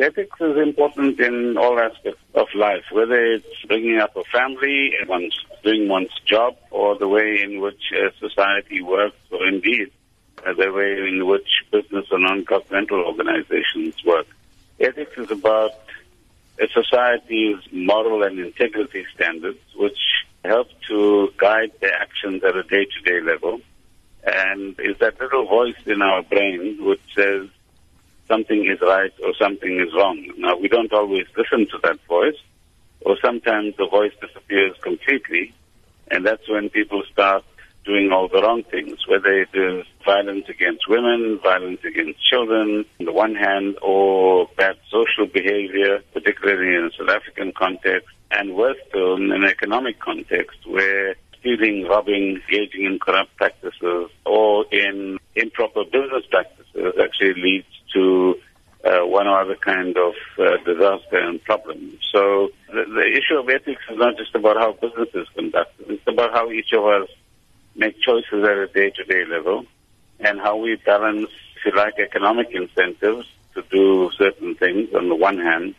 Ethics is important in all aspects of life, whether it's bringing up a family, one's doing one's job, or the way in which uh, society works, or indeed uh, the way in which business or non-governmental organizations work. Ethics is about a society's moral and integrity standards, which help to guide their actions at a day-to-day level, and is that little voice in our brain which says something is right or something is wrong. Now, we don't always listen to that voice, or sometimes the voice disappears completely, and that's when people start doing all the wrong things, whether it is violence against women, violence against children, on the one hand, or bad social behavior, particularly in a South African context, and worse still in an economic context where stealing, robbing, engaging in corrupt practices, or in improper business practices actually leads to uh, one or other kind of uh, disaster and problem. So the, the issue of ethics is not just about how business is conducted. It's about how each of us make choices at a day-to-day level and how we balance, if you like, economic incentives to do certain things on the one hand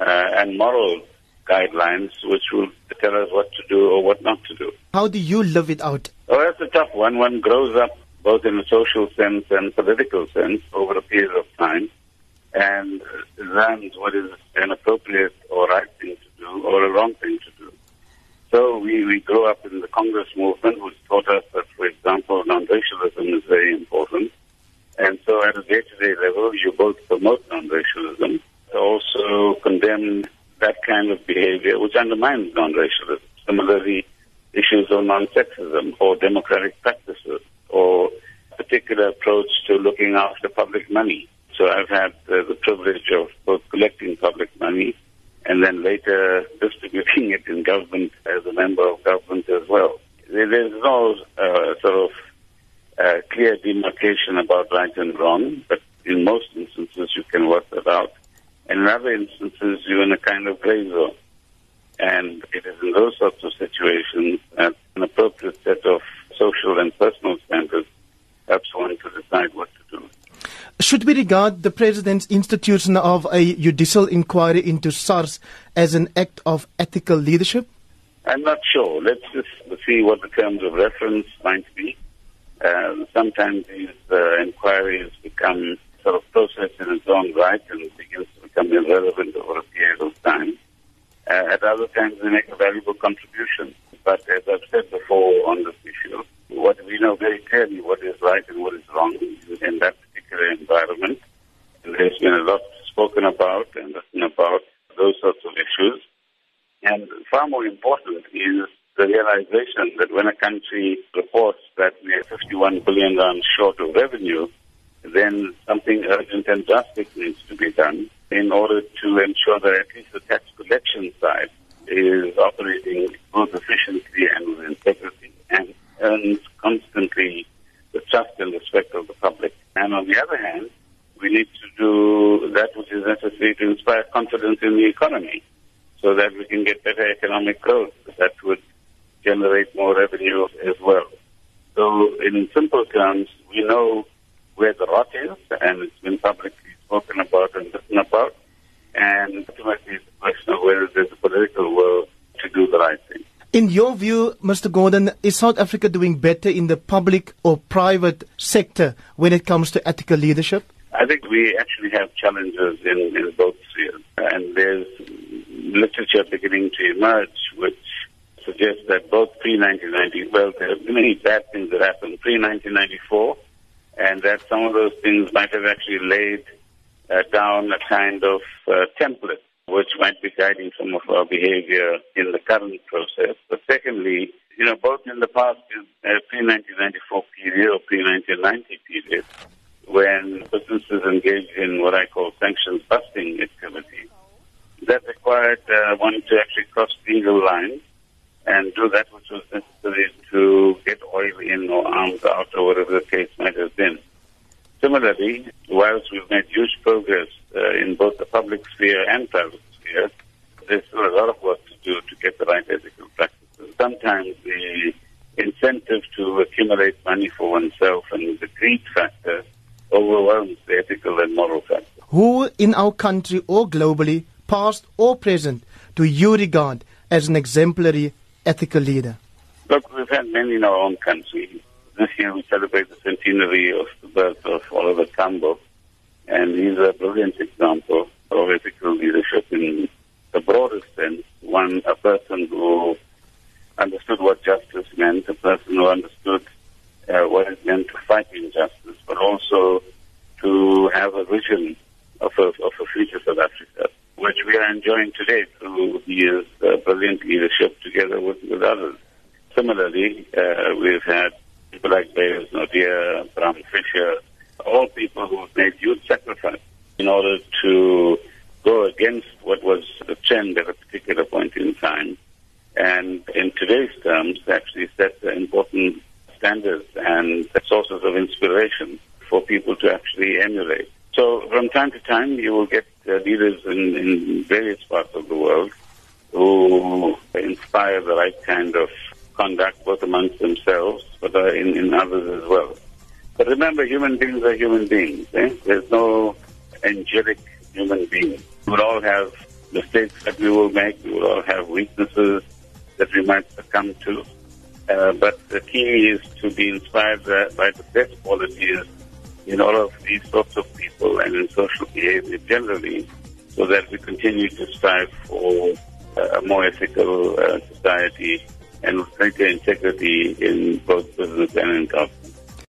uh, and moral guidelines which will tell us what to do or what not to do. How do you live it out? Oh, that's a tough one. One grows up both in a social sense and political sense over a period of time and uh, learns what is an appropriate or right thing to do or a wrong thing to do. So we, we grew up in the Congress movement, which taught us that, for example, non-racialism is very important. And so at a day-to-day level, you both promote non-racialism, also condemn that kind of behavior which undermines non-racialism. Similarly, issues of non-sexism or democratic practices or particular approach to looking after public money. So I've had uh, the privilege of both collecting public money and then later distributing it in government as a member of government as well. There's no uh, sort of uh, clear demarcation about right and wrong, but in most instances you can work that out. And in other instances you're in a kind of gray zone. And it is in those sorts of situations that an appropriate set of social and personal standards helps one to decide what to do. Should we regard the President's institution of a judicial inquiry into SARS as an act of ethical leadership? I'm not sure. Let's just see what the terms of reference might be. Uh, sometimes these uh, inquiries become sort of processed in its own right and begins to become irrelevant over a period of time. Uh, at other times, they make a valuable contribution. But as I've said before on this issue, what we know very clearly what is right and what is wrong in that particular environment. And there's been a lot spoken about and written about those sorts of issues. And far more important is the realization that when a country reports that we are 51 billion rand short of revenue, then something urgent and drastic needs to be done in order to ensure that at least the tax collection side is operating both efficiently and with integrity and earns constantly the trust and respect of the public. And on the other hand, we need to do that which is necessary to inspire confidence in the economy so that we can get better economic growth that would generate more revenue as well. So in simple terms, we know where the rot is and it's been publicly spoken about and written about. And ultimately it's a question of whether there's a political will to do the right thing. In your view, Mr. Gordhan, is South Africa doing better in the public or private sector when it comes to ethical leadership? I think we actually have challenges in, in both spheres. And there's literature beginning to emerge which suggests that both pre-1990, well, there have been many bad things that happened pre-1994, and that some of those things might have actually laid uh, down a kind of uh, template which might be guiding some of our behavior in the current process. But secondly, you know, both in the past uh, pre-1994 period or pre-1990 period, when businesses engaged in what I call sanctions busting activity, that required uh, one to actually cross legal lines and do that which was necessary to get oil in or arms out or whatever the case might have been. Similarly, whilst we've made huge progress uh, in both the public sphere and private sphere, there's still a lot of work to do to get the right ethical practices. Sometimes the incentive to accumulate money for oneself and the greed factor overwhelms the ethical and moral factor. Who in our country or globally, past or present, do you regard as an exemplary ethical leader? Look, we've had many in our own country. This year we celebrate the centenary of the birth of Oliver Tambo, and he's a brilliant example of ethical leadership in the broadest sense. One, a person who understood what justice meant, a person who understood uh, what it meant to fight injustice, but also to have a vision of a, of a future South Africa, which we are enjoying today through his uh, brilliant leadership together with, with others. Similarly, uh, we've had people like Beyers Naudé, Bram Fischer, all people who made huge sacrifice in order to go against what was the trend at a particular point in time. And in today's terms, actually set important standards and sources of inspiration for people to actually emulate. So from time to time, you will get uh, leaders in, in various parts of the world who inspire the right kind of conduct, both amongst themselves, but uh, in, in others as well. But remember, human beings are human beings. Eh? There's no angelic human being. We will all have mistakes that we will make. We will all have weaknesses that we might succumb to. Uh, but the key is to be inspired by the best qualities in all of these sorts of people and in social behavior generally, so that we continue to strive for a more ethical uh, society and greater integrity in both business and in government.